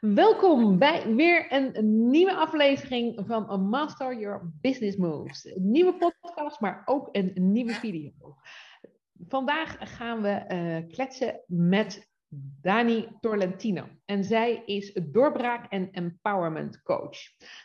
Welkom bij weer een nieuwe aflevering van Master Your Business Moves. Een nieuwe podcast, maar ook een nieuwe video. Vandaag gaan we uh, kletsen met Dani Torlentino. En zij is doorbraak- en empowerment coach.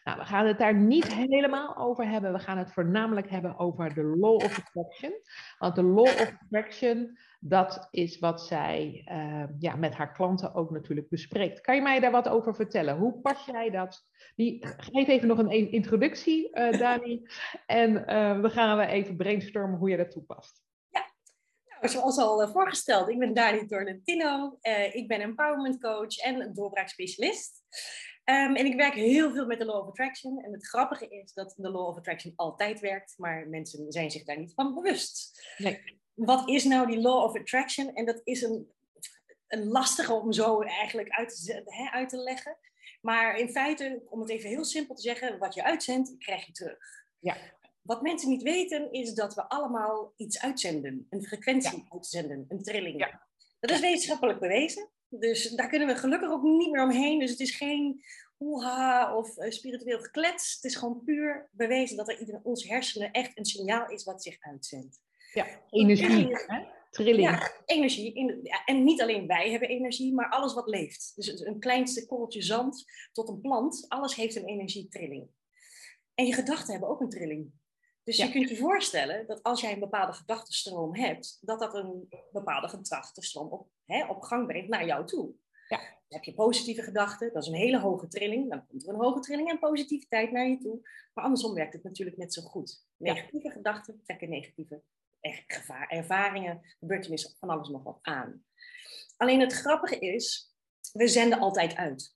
Nou, we gaan het daar niet helemaal over hebben. We gaan het voornamelijk hebben over de law of attraction. Want de law of attraction, dat is wat zij uh, ja, met haar klanten ook natuurlijk bespreekt. Kan je mij daar wat over vertellen? Hoe pas jij dat? Die, geef even nog een introductie, uh, Dani. En uh, dan gaan we even brainstormen hoe je dat toepast zoals al eh, voorgesteld, ik ben Dani Torrentino. Uh, ik ben empowerment coach en doorbraakspecialist. Um, en ik werk heel veel met de Law of Attraction. En het grappige is dat de Law of Attraction altijd werkt, maar mensen zijn zich daar niet van bewust. Nee. Wat is nou die Law of Attraction? En dat is een, een lastige om zo eigenlijk uit te, hè, uit te leggen. Maar in feite, om het even heel simpel te zeggen, wat je uitzendt, krijg je terug. Ja wat mensen niet weten, is dat we allemaal iets uitzenden. Een frequentie uitzenden, een trilling. Ja. Dat is wetenschappelijk bewezen. Dus daar kunnen we gelukkig ook niet meer omheen. Dus het is geen hoeha of uh, spiritueel geklets. Het is gewoon puur bewezen dat er in onze hersenen echt een signaal is wat zich uitzendt. Ja, energie, hè? trilling. Ja, energie. In, ja, en niet alleen wij hebben energie, maar alles wat leeft. Dus een kleinste korreltje zand tot een plant, alles heeft een energietrilling. En je gedachten hebben ook een trilling. Dus je kunt je voorstellen dat als jij een bepaalde gedachtenstroom hebt, dat dat een bepaalde gedachtenstroom op, hè, op gang brengt naar jou toe. Ja. Dan heb je positieve gedachten, dat is een hele hoge trilling. Dan komt er een hoge trilling en positiviteit naar je toe. Maar andersom werkt het natuurlijk net zo goed. Negatieve gedachten trekken negatieve gevaar, ervaringen, gebeurtenissen, van alles nog wat aan. Alleen het grappige is, we zenden altijd uit.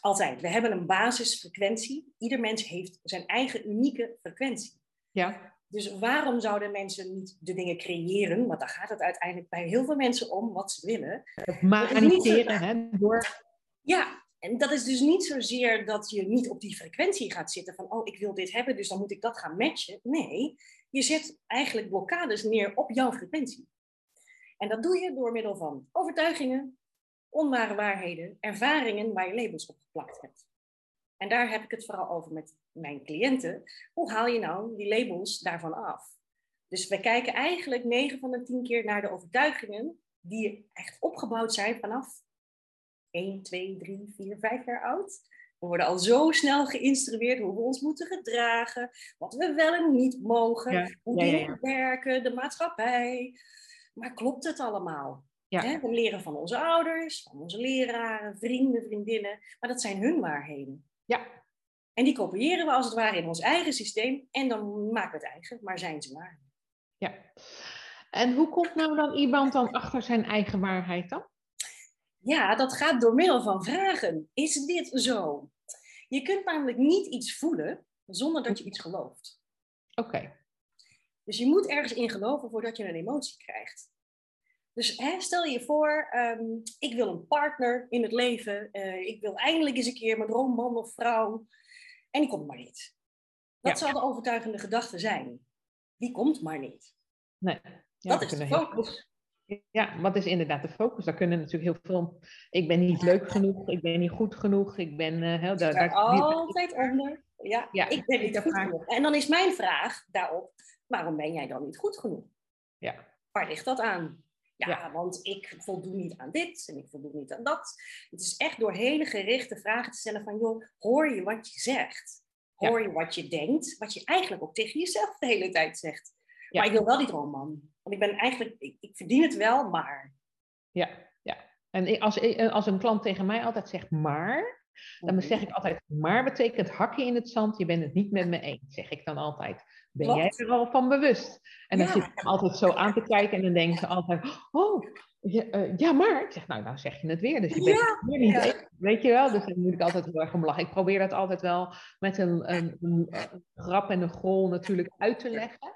Altijd. We hebben een basisfrequentie. Ieder mens heeft zijn eigen unieke frequentie. Ja. Dus waarom zouden mensen niet de dingen creëren? Want daar gaat het uiteindelijk bij heel veel mensen om, wat ze willen. Manifesteren, hè? Door... Ja, en dat is dus niet zozeer dat je niet op die frequentie gaat zitten van, oh, ik wil dit hebben, dus dan moet ik dat gaan matchen. Nee, je zet eigenlijk blokkades neer op jouw frequentie. En dat doe je door middel van overtuigingen, onware waarheden, ervaringen waar je labels op geplakt hebt. En daar heb ik het vooral over met mijn cliënten. Hoe haal je nou die labels daarvan af? Dus we kijken eigenlijk 9 van de 10 keer naar de overtuigingen die echt opgebouwd zijn vanaf 1, 2, 3, 4, 5 jaar oud. We worden al zo snel geïnstrueerd hoe we ons moeten gedragen, wat we wel en niet mogen, hoe ja. werken, de maatschappij. Maar klopt het allemaal? We leren van onze ouders, van onze leraren, vrienden, vriendinnen, maar dat zijn hun waarheden. Ja. En die kopiëren we als het ware in ons eigen systeem en dan maken we het eigen, maar zijn ze waar. Ja. En hoe komt nou dan iemand dan achter zijn eigen waarheid dan? Ja, dat gaat door middel van vragen. Is dit zo? Je kunt namelijk niet iets voelen zonder dat je iets gelooft. Oké. Dus je moet ergens in geloven voordat je een emotie krijgt. Dus hè, stel je voor, um, ik wil een partner in het leven. Uh, ik wil eindelijk eens een keer mijn droomman of vrouw. En die komt maar niet. Wat ja. zal de overtuigende gedachte zijn? Die komt maar niet. Nee. Ja, dat is de focus. Ja, wat is inderdaad de focus? Daar kunnen natuurlijk heel veel. Ik ben niet leuk genoeg, ik ben niet goed genoeg, ik ben. Uh, heel, daar, daar, altijd onder. Ja, ja, ik ben niet goed genoeg. En dan is mijn vraag daarop: waarom ben jij dan niet goed genoeg? Ja. Waar ligt dat aan? Ja, want ik voldoe niet aan dit en ik voldoe niet aan dat. Het is echt door hele gerichte vragen te stellen van, joh, hoor je wat je zegt? Hoor je wat je denkt? Wat je eigenlijk ook tegen jezelf de hele tijd zegt. Maar ik wil wel die droomman. Want ik ben eigenlijk, ik, ik verdien het wel, maar. Ja, ja. En als, als een klant tegen mij altijd zegt maar, dan mhm. zeg ik altijd, maar betekent hakken in het zand, je bent het niet met me eens, zeg ik dan altijd. Ben jij er al van bewust? En dan zit ik altijd zo aan te kijken en dan denken ze altijd, oh, ja, uh, ja, maar. Ik zeg, nou, nou zeg je het weer. Dus je bent het weer niet ja. Weet je wel? Dus dan moet ik altijd heel erg om lachen. Ik probeer dat altijd wel met een, een, een, een grap en een gol natuurlijk uit te leggen.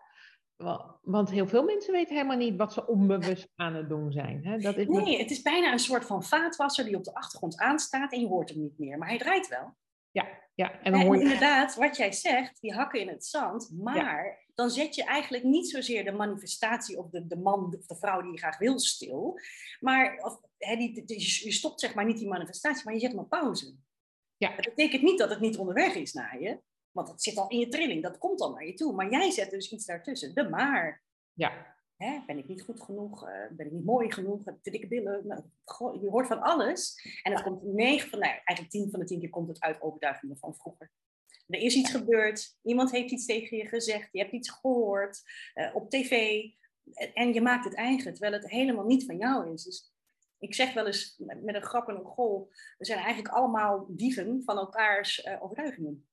Want heel veel mensen weten helemaal niet wat ze onbewust aan het doen zijn. Hè? Dat is nee, het is bijna een soort van vaatwasser die op de achtergrond aanstaat en je hoort hem niet meer. Maar hij draait wel. Ja, ja. En dan hoor je... inderdaad, wat jij zegt, die hakken in het zand. Maar dan zet je eigenlijk niet zozeer de manifestatie of de, de man of de vrouw die je graag wil stil. Maar of, die, die- je stopt zeg maar niet die manifestatie, maar je zet hem op pauze. Ja. Dat betekent niet dat het niet onderweg is naar je, want dat zit al in je trilling, dat komt al naar je toe. Maar jij zet dus iets daartussen, de maar. Ja, Hè, ben ik niet goed genoeg? Eh, ben ik niet mooi genoeg? Heb ik te dikke billen? Nou, goh, je hoort van alles. En het komt 9 van, nou, eigenlijk 10 van de 10 keer komt het uit overtuigingen van vroeger. Er is iets gebeurd, iemand heeft iets tegen je gezegd, je hebt iets gehoord eh, op tv en, je maakt het eigen, terwijl het helemaal niet van jou is. Dus ik zeg wel eens met, een grap en een gol, we zijn eigenlijk allemaal dieven van elkaars eh, overtuigingen.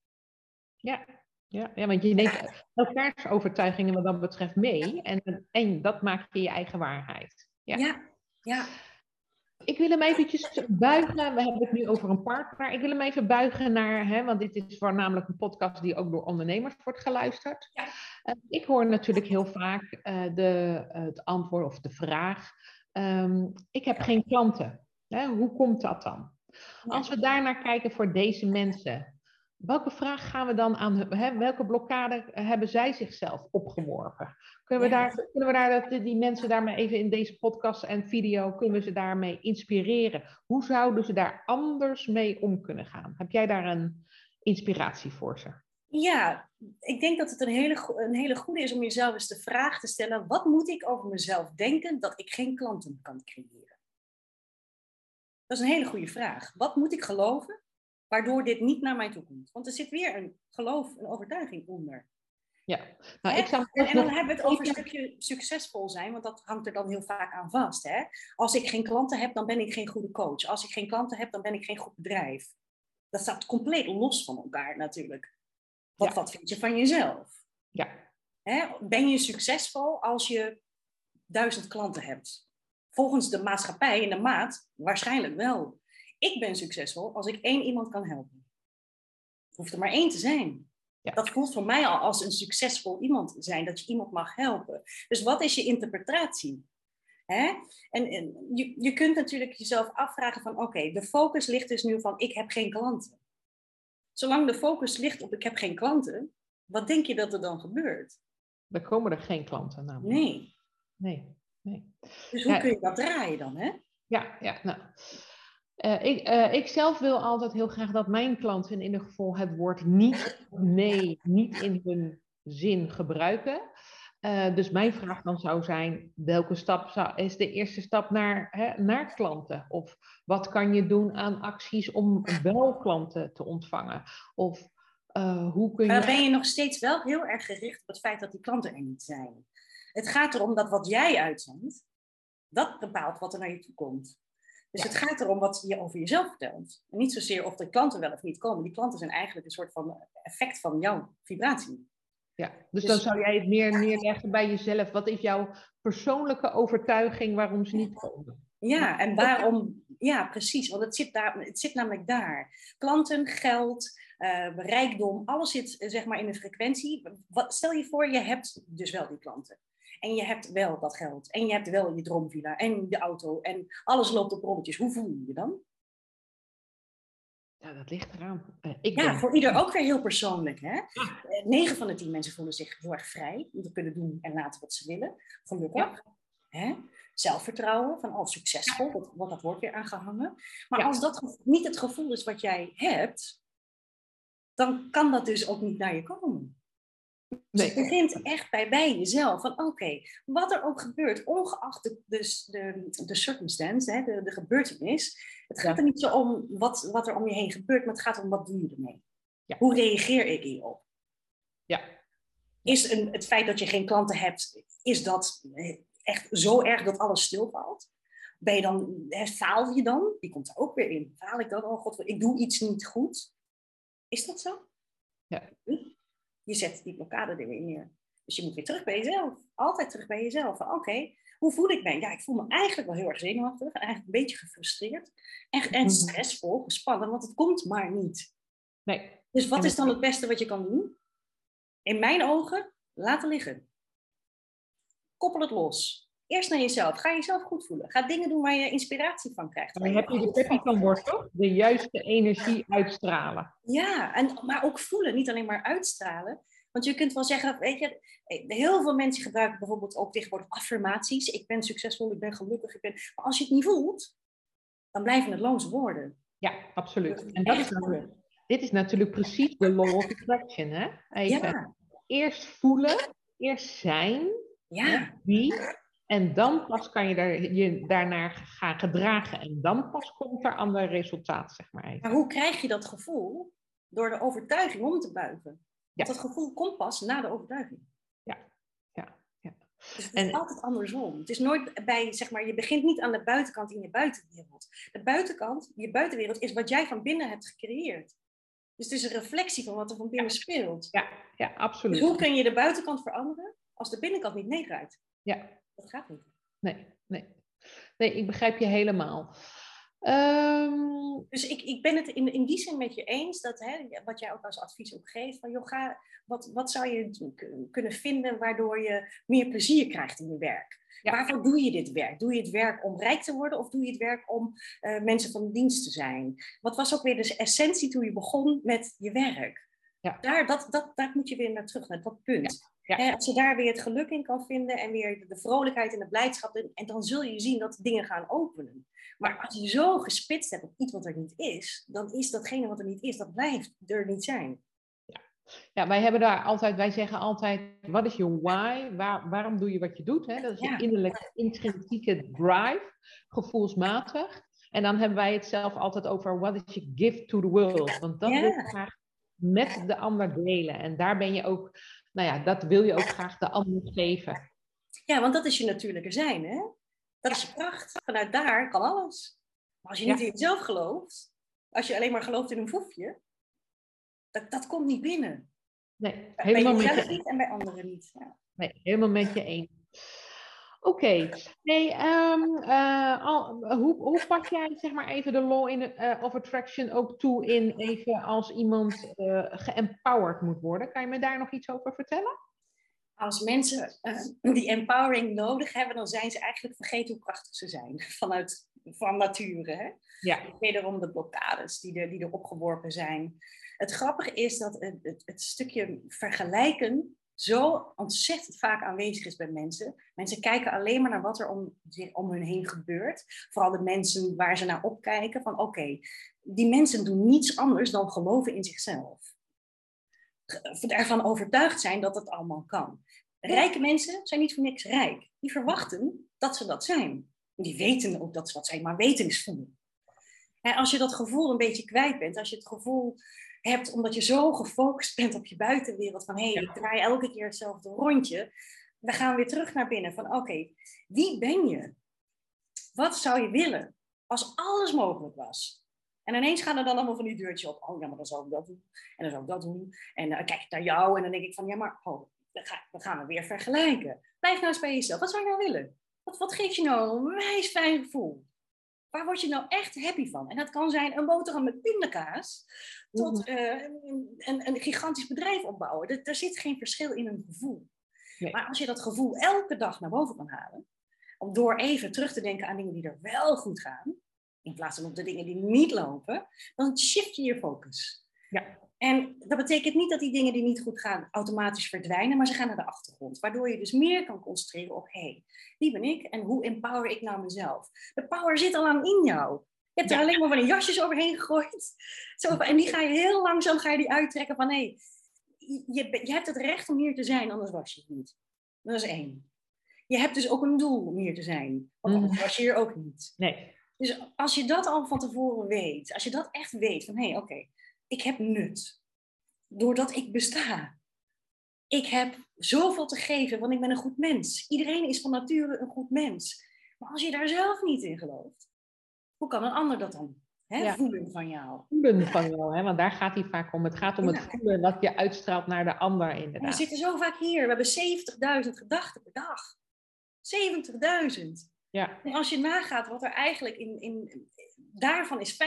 ja. Ja, ja, want je neemt elkaars overtuigingen wat dat betreft mee. En, en dat maakt je je eigen waarheid. Ja. ja. ja. Ik wil hem eventjes buigen. We hebben het nu over een partner. Ik wil hem even buigen naar, hè, want dit is voornamelijk een podcast die ook door ondernemers wordt geluisterd. Ja. Eh, ik hoor natuurlijk heel vaak eh, de, het antwoord of de vraag: ehm, Ik heb geen klanten. Hè, hoe komt dat dan? Als we daarnaar kijken voor deze mensen, welke vraag gaan we dan aan, hè, welke blokkade hebben zij zichzelf opgeworpen? Kunnen we Ja. daar, kunnen we daar dat, die mensen daarmee even in deze podcast en video, kunnen we ze daarmee inspireren? Hoe zouden ze daar anders mee om kunnen gaan? Heb jij daar een inspiratie voor ze? Ja, ik denk dat het een hele, een hele goede is om jezelf eens de vraag te stellen: wat moet ik over mezelf denken dat ik geen klanten kan creëren? Dat is een hele goede vraag. Wat moet ik geloven waardoor dit niet naar mij toe komt? Want er zit weer een geloof, een overtuiging onder. Ja, nou, ik zou En, en dan hebben we het over een stukje succesvol zijn, want dat hangt er dan heel vaak aan vast. Hè? Als ik geen klanten heb, dan ben ik geen goede coach. Als ik geen klanten heb, dan ben ik geen goed bedrijf. Dat staat compleet los van elkaar natuurlijk. Wat, Ja. wat vind je van jezelf? Ja, Hè? Ben je succesvol als je duizend klanten hebt? Volgens de maatschappij en de maat waarschijnlijk wel. Ik ben succesvol als ik één iemand kan helpen. Het hoeft er maar één te zijn. Ja. Dat voelt voor mij al als een succesvol iemand zijn, dat je iemand mag helpen. Dus wat is je interpretatie? Hè? En, en je, je kunt natuurlijk jezelf afvragen van oké, de focus ligt dus nu van ik heb geen klanten. Zolang de focus ligt op ik heb geen klanten, wat denk je dat er dan gebeurt? dan komen er geen klanten namelijk. Nee. Nee, nee. Dus hoe Ja. kun je dat draaien dan, hè? Ja, ja, nou. Eh, ik, eh, ik zelf wil altijd heel graag dat mijn klanten in ieder geval het woord niet, nee, niet in hun zin gebruiken. Eh, dus mijn vraag dan zou zijn, welke stap zou, is de eerste stap naar, hè, naar klanten? Of wat kan je doen aan acties om wel klanten te ontvangen? Of hoe kun je... Maar dan ben je nog steeds wel heel erg gericht op het feit dat die klanten er niet zijn. Het gaat erom dat wat jij uitzendt, dat bepaalt wat er naar je toe komt. Dus Ja. het gaat erom wat je over jezelf vertelt. En niet zozeer of de klanten wel of niet komen. Die klanten zijn eigenlijk een soort van effect van jouw vibratie. Ja, dus Dus- dan zou jij het meer neerleggen bij jezelf. Wat is jouw persoonlijke overtuiging waarom ze niet komen? Ja, en waarom? Ja, precies. Want het zit, daar, het zit namelijk daar. Klanten, geld, eh, rijkdom, alles zit eh, zeg maar in een frequentie. Wat, stel je voor, je hebt dus wel die klanten. En je hebt wel dat geld. En je hebt wel je droomvilla en de auto. En alles loopt op rolletjes. Hoe voel je je dan? Ja, dat ligt eraan. Eh, ik Ja, ben- voor ieder ook weer heel persoonlijk. Hè? Eh, Negen van de tien mensen voelen zich heel erg vrij. Om te kunnen doen en laten wat ze willen. Gelukkig. Hè? Zelfvertrouwen, van oh, succesvol, dat, wordt dat woord weer aangehangen. Maar Ja. als dat niet het gevoel is wat jij hebt, dan kan dat dus ook niet naar je komen. Dus het begint echt bij, bij jezelf. Van oké, wat er ook gebeurt, ongeacht de, de, de, de circumstance, hè, de, de gebeurtenis. Het gaat er niet zo om wat, wat er om je heen gebeurt, maar het gaat om wat doe je ermee. Ja. Hoe reageer ik hierop? Ja. Is een, het feit dat je geen klanten hebt, is dat eh, echt zo erg dat alles stilvalt? Ben je dan, hè, faal je dan? Die komt er ook weer in. Faal ik dan? Oh god, ik doe iets niet goed. Is dat zo? Ja. Je zet die blokkade er weer neer. Dus je moet weer terug bij jezelf. Altijd terug bij jezelf. Oké, hoe voel ik me? Ja, ik voel me eigenlijk wel heel erg zenuwachtig. En eigenlijk een beetje gefrustreerd. En, en Mhm. stressvol, gespannen, want het komt maar niet. Nee. Dus wat is dan het beste wat je kan doen? In mijn ogen, laten liggen. Koppel het los. Eerst naar jezelf. Ga jezelf goed voelen. Ga dingen doen waar je inspiratie van krijgt. Dan heb je de peppy van wordt, toch? De juiste energie uitstralen. Ja, en, maar ook voelen, niet alleen maar uitstralen. Want je kunt wel zeggen, weet je, heel veel mensen gebruiken bijvoorbeeld ook tegenwoordig affirmaties. Ik ben succesvol, ik ben gelukkig, ik ben... Maar als je het niet voelt, dan blijven het loze woorden. Ja, absoluut. En dat is natuurlijk, dit is natuurlijk precies de law of attraction. Hè? Even Ja, eerst voelen, eerst zijn, ja, wie, en dan pas kan je, daar, je daarnaar gaan gedragen. En dan pas komt er ander resultaat, zeg maar. Maar hoe krijg je dat gevoel? Door de overtuiging om te buigen. Ja. Dat gevoel komt pas na de overtuiging. Ja, ja, ja. Dus het En- is altijd andersom. Het is nooit bij, zeg maar, je begint niet aan de buitenkant in je buitenwereld. De buitenkant, je buitenwereld, is wat jij van binnen hebt gecreëerd. Dus het is een reflectie van wat er van binnen speelt. Ja, ja, Dus absoluut. hoe kun je de buitenkant veranderen als de binnenkant niet meedraait? Ja, Dat gaat niet. nee, nee. Nee, ik begrijp je helemaal. Ehm, Dus ik, ik ben het in, in die zin met je eens, dat, hè, wat jij ook als advies ook geeft, van joh, ga, wat, wat zou je kunnen vinden waardoor je meer plezier krijgt in je werk? Ja. Waarvoor doe je dit werk? Doe je het werk om rijk te worden of doe je het werk om eh, mensen van dienst te zijn? Wat was ook weer de essentie toen je begon met je werk? Ja. Daar, dat, dat, daar moet je weer naar terug, naar dat punt. Ja. Hè, als je daar weer het geluk in kan vinden en weer de vrolijkheid en de blijdschap, en, en dan zul je zien dat dingen gaan openen. Maar als je zo gespitst hebt op iets wat er niet is, dan is datgene wat er niet is, dat blijft er niet zijn. ja, wij hebben daar altijd, wij zeggen altijd, wat is je why? Waar, waarom doe je wat je doet? Hè? Dat is Ja. je innerlijke, intrinsieke drive, gevoelsmatig. En dan hebben wij het zelf altijd over, what is je gift to the world? Want dat Ja. wil je graag met de ander delen. En daar ben je ook, nou ja, dat wil je ook graag de ander geven. Ja, want dat is je natuurlijke zijn, hè? Dat is je kracht. Vanuit daar kan alles. Maar als je niet Ja. in jezelf gelooft, als je alleen maar gelooft in een foefje, dat, dat komt niet binnen. Nee, Bij helemaal met jezelf je niet en bij anderen niet. Ja. Nee, helemaal met je eens. Oké, nee, ehm, eh, al- hoe, hoe pas jij zeg maar even de law in, eh, of attraction ook toe in even als iemand eh geempowered moet worden? Kan je me daar nog iets over vertellen? Als mensen die empowering nodig hebben, dan zijn ze eigenlijk vergeten hoe krachtig ze zijn. Vanuit van nature. Hè? Ja, Wederom de blokkades die er, die er opgeworpen zijn. Het grappige is dat het, het, het stukje vergelijken zo ontzettend vaak aanwezig is bij mensen. Mensen kijken alleen maar naar wat er om, om hun heen gebeurt. Vooral de mensen waar ze naar opkijken. Van oké, die mensen doen niets anders dan geloven in zichzelf. Ervan overtuigd zijn dat het allemaal kan. Rijke mensen zijn niet voor niks rijk. Die verwachten dat ze dat zijn. Die weten ook dat ze dat zijn, maar weten is voelen. Als je dat gevoel een beetje kwijt bent, als je het gevoel hebt omdat je zo gefocust bent op je buitenwereld, van hé, hey, ik draai elke keer hetzelfde rondje, we gaan weer terug naar binnen van oké, wie ben je? Wat zou je willen als alles mogelijk was? En ineens gaan er dan allemaal van die deurtjes op. Oh ja, maar dan zou ik dat doen. En dan zou ik dat doen. En dan kijk ik naar jou en dan denk ik van ja, maar oh, dan, ga, dan gaan we weer vergelijken. Blijf nou eens bij jezelf. Wat zou je nou willen? Wat, wat geeft je nou een wijs fijn gevoel? Waar word je nou echt happy van? En dat kan zijn een boterham met pindakaas tot uh, een, een, een, gigantisch bedrijf opbouwen. Er, er, zit geen verschil in een gevoel. Nee. Maar als je dat gevoel elke dag naar boven kan halen, om door even terug te denken aan dingen die er wel goed gaan, in plaats van op de dingen die niet lopen, dan shift je je focus. Ja. En dat betekent niet dat die dingen die niet goed gaan automatisch verdwijnen, maar ze gaan naar de achtergrond. Waardoor je dus meer kan concentreren op, hé, hey, wie ben ik en hoe empower ik nou mezelf? De power zit al lang in jou. Je hebt er alleen maar van die jasjes overheen gegooid. Zo, en die ga je heel langzaam ga je die uittrekken van, hé, hey, je, je hebt het recht om hier te zijn, anders was je het niet. Dat is één. Je hebt dus ook een doel om hier te zijn, want anders was je hier ook niet. Nee. Dus als je dat al van tevoren weet, als je dat echt weet, van hé, hey, oké, okay, ik heb nut. Doordat ik besta. Ik heb zoveel te geven, want ik ben een goed mens. Iedereen is van nature een goed mens. Maar als je daar zelf niet in gelooft, hoe kan een ander dat dan hè, ja. voelen van jou? Voelen van jou, hè? want daar gaat hij vaak om. Het gaat om ja. het voelen dat je uitstraalt naar de ander inderdaad. En we zitten zo vaak hier. We hebben 70.000 gedachten per dag. 70.000. Ja. En als je nagaat wat er eigenlijk in, in daarvan is 95%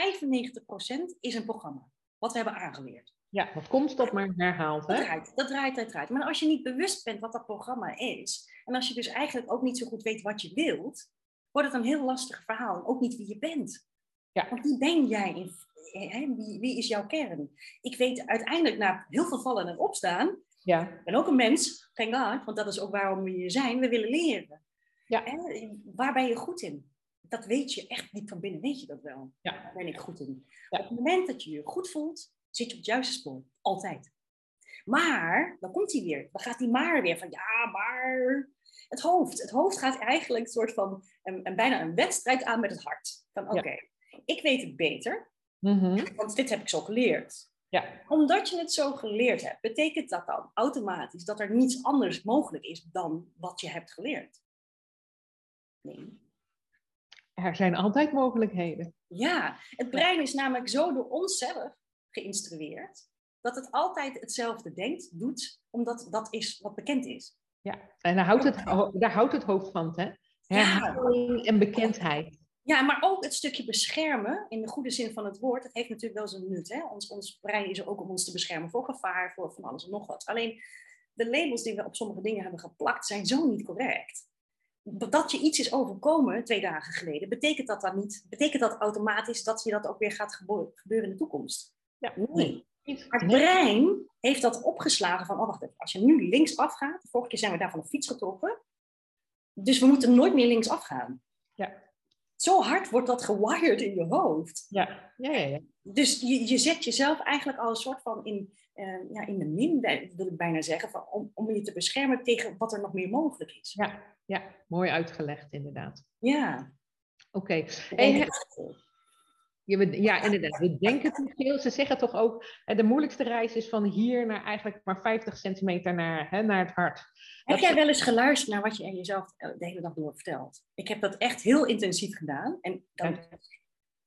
is een programma. Wat we hebben aangeleerd. Ja, wat constant maar herhaald. Hè? Dat draait, dat draait, dat draait. Maar als je niet bewust bent wat dat programma is, en als je dus eigenlijk ook niet zo goed weet wat je wilt, wordt het een heel lastig verhaal. Ook niet wie je bent. Ja. Want wie ben jij? In, hè? Wie, wie is jouw kern? Ik weet uiteindelijk na heel veel vallen en opstaan, ja. ik ben ook een mens, thank God, want dat is ook waarom we hier zijn. We willen leren. Ja. Hè? Waar ben je goed in? Dat weet je echt diep van binnen, weet je dat wel. Ja. Daar ben ik goed in. Ja. Op het moment dat je je goed voelt, zit je op het juiste spoor. Altijd. Maar, dan komt hij weer. Dan gaat die maar weer van, ja, maar... Het hoofd. Het hoofd gaat eigenlijk een soort van, een, een- bijna een wedstrijd aan met het hart. Van, oké, Ja. ik weet het beter, Mhm. want dit heb ik zo geleerd. Ja. Omdat je het zo geleerd hebt, betekent dat dan automatisch dat er niets anders mogelijk is dan wat je hebt geleerd? Nee. Er zijn altijd mogelijkheden. Ja, het brein is namelijk zo door onszelf geïnstrueerd dat het altijd hetzelfde denkt, doet, omdat dat is wat bekend is. Ja. En daar houdt het, daar houdt het hoofd van, hè? Herhaling en bekendheid. Ja, maar ook het stukje beschermen, in de goede zin van het woord, dat heeft natuurlijk wel zijn nut. Hè? Ons, ons brein is er ook om ons te beschermen voor gevaar, voor van alles en nog wat. Alleen de labels die we op sommige dingen hebben geplakt zijn zo niet correct. Dat je iets is overkomen twee dagen geleden, betekent dat dan niet, betekent dat automatisch dat je dat ook weer gaat gebeuren in de toekomst? Ja. Nee. Maar het brein heeft dat opgeslagen van, oh wacht even, als je nu links afgaat, de vorige keer zijn we daar van de fiets getrokken, dus we moeten nooit meer links afgaan. Ja. Zo hard wordt dat gewired in je hoofd. Ja. Ja, ja, ja. Dus je, je zet jezelf eigenlijk al een soort van in, eh, ja, in de min, wil ik bijna zeggen, van, om, om je te beschermen tegen wat er nog meer mogelijk is. ja, ja. mooi uitgelegd inderdaad. Ja. Oké. Hey. Ja, inderdaad. We denken te veel. Ze zeggen toch ook, de moeilijkste reis is van hier naar eigenlijk maar 50 centimeter naar, hè, naar het hart. Heb jij wel eens geluisterd naar wat je aan jezelf de hele dag door vertelt? Ik heb dat echt heel intensief gedaan. En dan, Ja.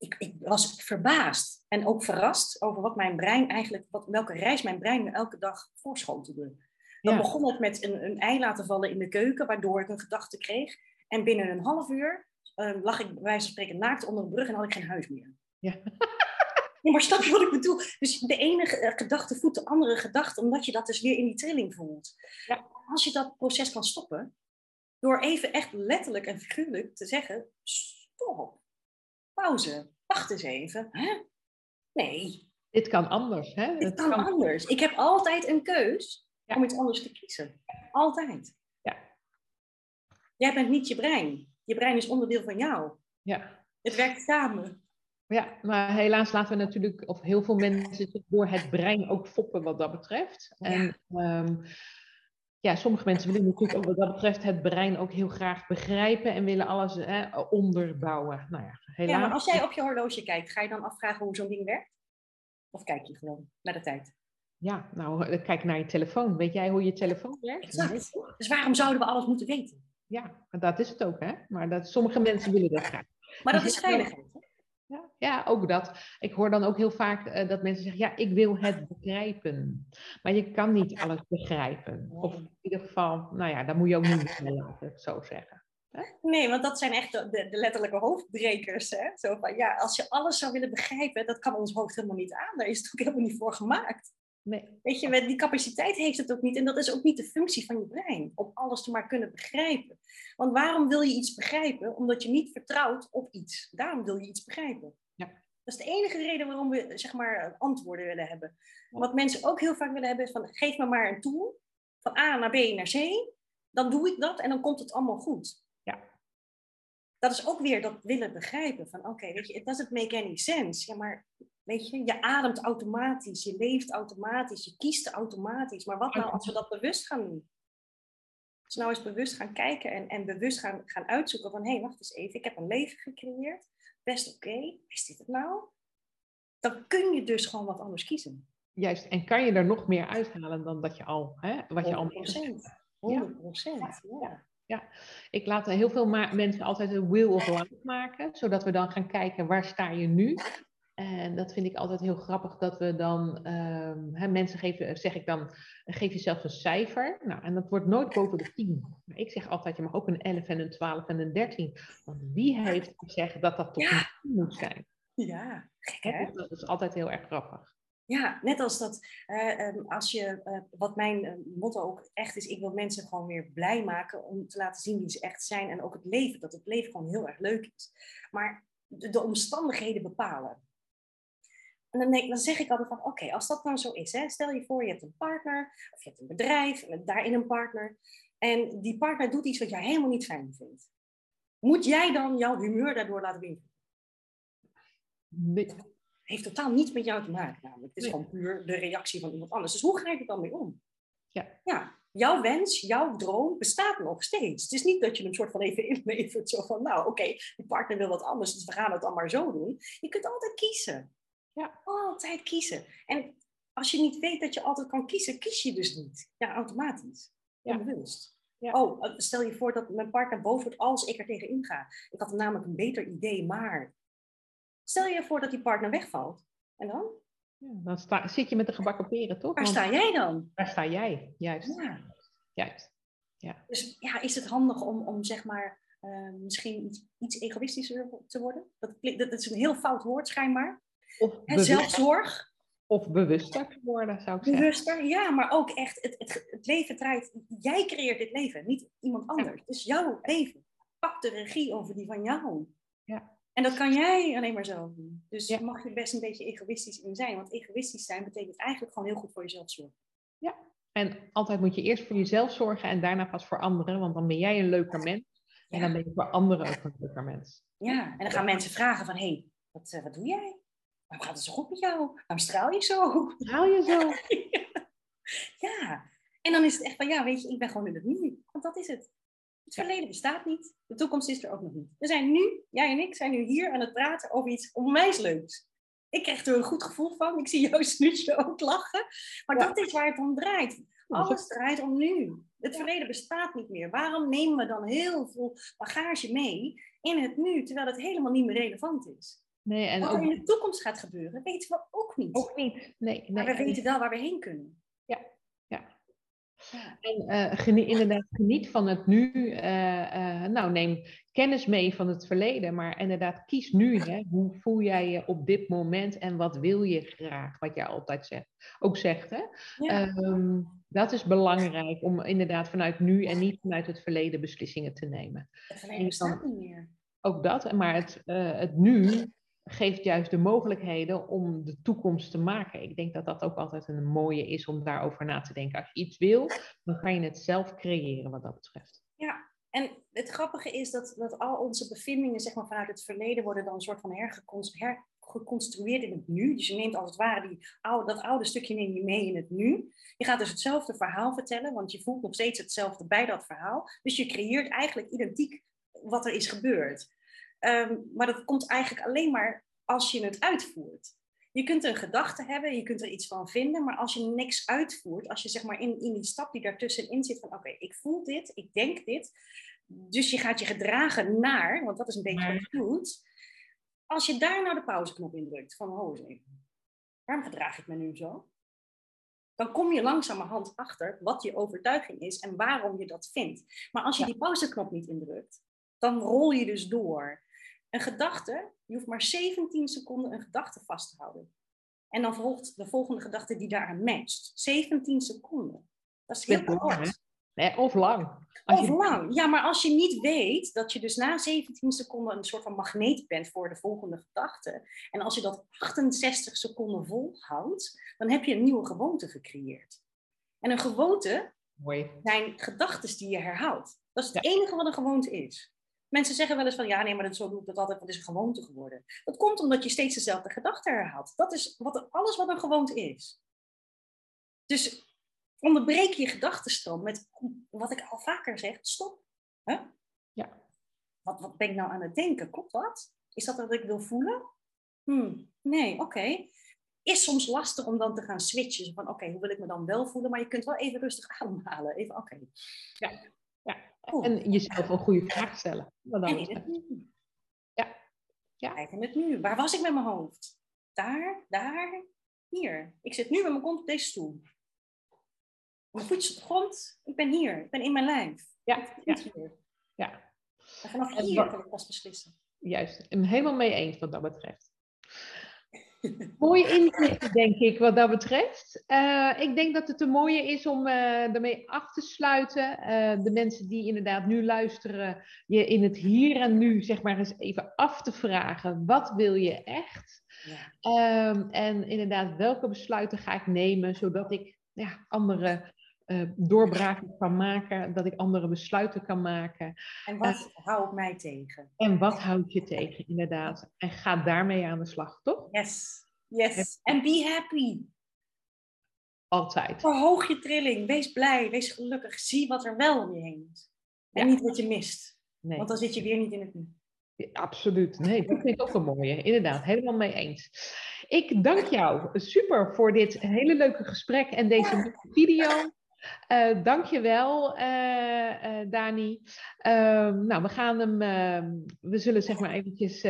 Ik, ik was verbaasd en ook verrast over wat mijn brein eigenlijk, wat, welke reis mijn brein me elke dag voorschotelde. Dan Ja. begon het met een, een ei laten vallen in de keuken, waardoor ik een gedachte kreeg. En binnen een half uur eh, lag ik bij wijze van spreken naakt onder een brug en had ik geen huis meer. Ja. Nee, maar snap je wat ik bedoel? Dus de ene eh, gedachte voedt de andere gedachte, omdat je dat dus weer in die trilling voelt. Ja. Als je dat proces kan stoppen, door even echt letterlijk en figuurlijk te zeggen, stop, pauze, wacht eens even. Hè? Nee, Dit kan anders. Hè? dit Het kan anders. Ik heb altijd een keus Ja. om iets anders te kiezen. Altijd. Ja. Jij bent niet je brein. Je brein is onderdeel van jou. Ja. Het werkt samen. ja, maar helaas laten we natuurlijk, of heel veel mensen zich door het brein ook foppen wat dat betreft. En ehm, ja, sommige mensen willen natuurlijk ook wat dat betreft het brein ook heel graag begrijpen en willen alles hè, onderbouwen. Nou ja, helaas. Ja, maar als jij op je horloge kijkt, ga je dan afvragen hoe zo'n ding werkt? Of kijk je gewoon naar de tijd? Ja, nou, kijk naar je telefoon. Weet jij hoe je telefoon werkt? Exact. Dus waarom zouden we alles moeten weten? Ja, dat is het ook, hè? Maar dat, sommige mensen willen dat graag. Maar dat Dus is veiligheid. Ja, ja, ook dat. Ik hoor dan ook heel vaak eh, dat mensen zeggen, ja, ik wil het begrijpen. Maar je kan niet alles begrijpen. Of in ieder geval, nou ja, dat moet je ook niet willen, laten zo zeggen. Nee, want dat zijn echt de, de, de letterlijke hoofdbrekers. Hè? Zo van, ja, als je alles zou willen begrijpen, dat kan ons hoofd helemaal niet aan. Daar is het ook helemaal niet voor gemaakt. Nee, Weet je, met die capaciteit heeft het ook niet. En dat is ook niet de functie van je brein, om alles te maar kunnen begrijpen. Want waarom wil je iets begrijpen? Omdat je niet vertrouwt op iets. Daarom wil je iets begrijpen. Ja. Dat is de enige reden waarom we zeg maar, antwoorden willen hebben. Wat mensen ook heel vaak willen hebben is van, geef me maar een tool, van A naar B naar C. Dan doe ik dat en dan komt het allemaal goed. Dat is ook weer dat willen begrijpen. Van oké, weet je, it doesn't make any sense. Ja, maar weet je, je ademt automatisch, je leeft automatisch, je kiest automatisch. Maar wat nou als we dat bewust gaan doen? Als we nou eens bewust gaan kijken en, en bewust gaan, gaan uitzoeken van hé, hey, wacht eens even, ik heb een leven gecreëerd. Best oké, is dit het nou? Dan kun je dus gewoon wat anders kiezen. juist. En kan je er nog meer uithalen dan dat je al, hè, wat je al 100%. 100%. Ja. Ja. Ik laat heel veel mensen altijd een wheel of life maken, zodat we dan gaan kijken waar sta je nu. En dat vind ik altijd heel grappig dat we dan, ehm, hè, mensen geven, zeg ik dan, geef jezelf een cijfer. Nou, en dat wordt nooit boven de 10. Maar ik zeg altijd, je mag ook een 11 en een 12 en een 13. Want wie heeft gezegd dat dat tot Ja. een 10 moet zijn? ja, gek Hè, hè? dus dat is altijd heel erg grappig. Ja, net als dat, eh, ehm, als je, eh, wat mijn eh, motto ook echt is, ik wil mensen gewoon weer blij maken om te laten zien wie ze echt zijn en ook het leven, dat het leven gewoon heel erg leuk is. Maar de, de omstandigheden bepalen. En dan, denk, dan zeg ik altijd van, oké, als dat nou zo is, hè, stel je voor je hebt een partner, of je hebt een bedrijf, daarin een partner, en die partner doet iets wat jij helemaal niet fijn vindt. Moet jij dan jouw humeur daardoor laten beïnvloeden? Nee. Heeft totaal niets met jou te maken namelijk. Het is Nee. gewoon puur de reactie van iemand anders. Dus hoe ga je er dan mee om? Ja. ja. Jouw wens, jouw droom bestaat nog steeds. Het is niet dat je hem soort van even inlevert. Zo van, nou oké, die partner wil wat anders, dus we gaan het dan maar zo doen. Je kunt altijd kiezen. Ja. Altijd kiezen. En als je niet weet dat je altijd kan kiezen, kies je dus niet. Ja, automatisch. Ja. Onbewust. Ja. Oh, stel je voor dat mijn partner boos wordt als ik er tegen inga. Ik had namelijk een beter idee, maar... Stel je voor dat die partner wegvalt. En dan? Ja, dan sta, zit je met de gebakken peren, toch? Waar Want sta jij dan? Daar sta jij, juist. Ja. juist. Dus ja, is het handig om, om zeg maar eh, misschien iets, iets egoïstischer te worden? Dat, dat is een heel fout woord schijnbaar. Of, En zelfzorg, of bewuster te worden, zou ik zeggen. bewuster, ja, maar ook echt, het, het, het leven draait, jij creëert dit leven, niet iemand anders. Het is jouw leven. Pak de regie over die van jou. Ja. En dat kan jij alleen maar zelf doen. Dus Ja. mag je best een beetje egoïstisch in zijn. Want egoïstisch zijn betekent eigenlijk gewoon heel goed voor jezelf zorgen. En altijd moet je eerst voor jezelf zorgen en daarna pas voor anderen, want dan ben jij een leuker mens. En Ja. dan ben je voor anderen ook een leuker mens. Ja, en dan gaan mensen vragen van, hé, hey, wat, eh, wat doe jij? Waarom gaat het zo goed met jou? Waarom straal je zo? Haal je zo? Ja, en dan is het echt van, ja, weet je, ik ben gewoon in het nu. Want dat is het. Het verleden bestaat niet. De toekomst is er ook nog niet. We zijn nu, jij en ik, zijn nu hier aan het praten over iets onwijs leuks. Ik krijg er een goed gevoel van. Ik zie jouw snoetje ook lachen. Maar Ja. dat is waar het om draait. Alles draait om nu. Het verleden bestaat niet meer. Waarom nemen we dan heel veel bagage mee in het nu, terwijl het helemaal niet meer relevant is? Nee, en Wat er in ook, de toekomst gaat gebeuren, weten we ook niet. ook niet. Nee, nee. maar we weten wel waar we heen kunnen. En eh, genie- inderdaad, geniet van het nu. eh, eh, nou, neem kennis mee van het verleden, maar inderdaad, kies nu. Hè. Hoe voel jij je op dit moment en wat wil je graag? Wat jij altijd zegt, ook zegt. Hè? Ja. Ehm, dat is belangrijk om inderdaad vanuit nu en niet vanuit het verleden beslissingen te nemen. Het verleden bestaat niet meer. Ook dat, maar het, het nu geeft juist de mogelijkheden om de toekomst te maken. Ik denk dat dat ook altijd een mooie is om daarover na te denken. Als je iets wil, dan kan je het zelf creëren wat dat betreft. Ja, en het grappige is dat, dat al onze bevindingen zeg maar, vanuit het verleden worden dan een soort van hergecons- hergeconstrueerd in het nu. Dus je neemt als het ware die oude, dat oude stukje neem je mee in het nu. Je gaat dus hetzelfde verhaal vertellen, want je voelt nog steeds hetzelfde bij dat verhaal. Dus je creëert eigenlijk identiek wat er is gebeurd. Ehm, maar dat komt eigenlijk alleen maar als je het uitvoert. Je kunt een gedachte hebben, je kunt er iets van vinden, maar als je niks uitvoert, als je zeg maar in, in die stap die daartussenin zit van oké, ik voel dit, ik denk dit, dus je gaat je gedragen naar, want dat is een beetje wat je doet. Als je daar nou de pauzeknop indrukt, van oh eens even, waarom gedraag ik me nu zo? Dan kom je langzamerhand achter wat je overtuiging is en waarom je dat vindt. Maar als je Ja. die pauzeknop niet indrukt, dan rol je dus door. Een gedachte, je hoeft maar 17 seconden een gedachte vast te houden. En dan volgt de volgende gedachte die daaraan matcht. 17 seconden. Dat is heel kort. Nee, of lang. Als Of je- lang. Ja, maar als je niet weet dat je dus na 17 seconden een soort van magneet bent voor de volgende gedachte. En als je dat 68 seconden volhoudt, dan heb je een nieuwe gewoonte gecreëerd. En een gewoonte Mooi. zijn gedachten die je herhaalt. Dat is het Ja. enige wat een gewoonte is. Mensen zeggen wel eens van, ja nee, maar dat, zo doe ik dat altijd, is een gewoonte geworden. Dat komt omdat je steeds dezelfde gedachte herhaalt. Dat is wat, alles wat een gewoonte is. Dus onderbreek je gedachtenstroom met wat ik al vaker zeg, stop. Huh? Ja. Wat, wat ben ik nou aan het denken? Klopt dat? Is dat wat ik wil voelen? Hmm, nee, oké. Is soms lastig om dan te gaan switchen. Van oké, hoe wil ik me dan wel voelen? Maar je kunt wel even rustig ademhalen. Even oké. Ja, ja. Cool. En jezelf een goede vraag stellen. Wat dat En in betreft. het nu. Ja. Ja. Kijk in het nu. Waar was ik met mijn hoofd? Daar, daar, hier. Ik zit nu met mijn kont op deze stoel. Mijn voetjes op de grond. Ik ben hier. Ik ben in mijn lijf. Ja, ja, hier. ja, En vanaf En hier kan ik pas beslissen. juist. Ik ben helemaal mee eens wat dat betreft. Mooie inzichten, denk ik, wat dat betreft. Eh, ik denk dat het een mooie is om eh ermee af te sluiten. Eh, de mensen die inderdaad nu luisteren, je in het hier en nu, zeg maar eens even af te vragen. Wat wil je echt? Ja. Ehm, en inderdaad, welke besluiten ga ik nemen, zodat ik ja, anderen doorbraken kan maken, dat ik andere besluiten kan maken. En wat houdt mij tegen? En wat houdt je tegen, inderdaad. En ga daarmee aan de slag, toch? Yes, yes. En be happy. Altijd. Verhoog je trilling, wees blij, wees gelukkig. Zie wat er wel om je heen is. En niet wat je mist. Nee. Want dan zit je weer niet in het nu. absoluut. Nee, dat vind ik ook een mooie. Inderdaad, helemaal mee eens. Ik dank jou super voor dit hele leuke gesprek en deze video. Uh, Dank je wel, uh, uh, Dani. Ehm, nou, we gaan hem, ehm, we zullen zeg maar eventjes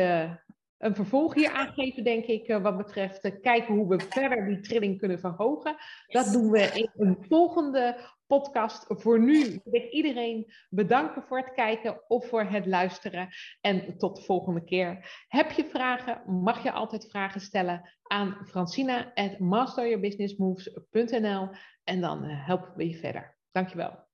een vervolg hier aangeven, denk ik, wat betreft kijken hoe we verder die trilling kunnen verhogen. Dat doen we in een volgende podcast. Voor nu wil ik iedereen bedanken voor het kijken of voor het luisteren. En tot de volgende keer. Heb je vragen, mag je altijd vragen stellen aan francina at masteryourbusinessmoves.nl en dan helpen we je verder. Dankjewel.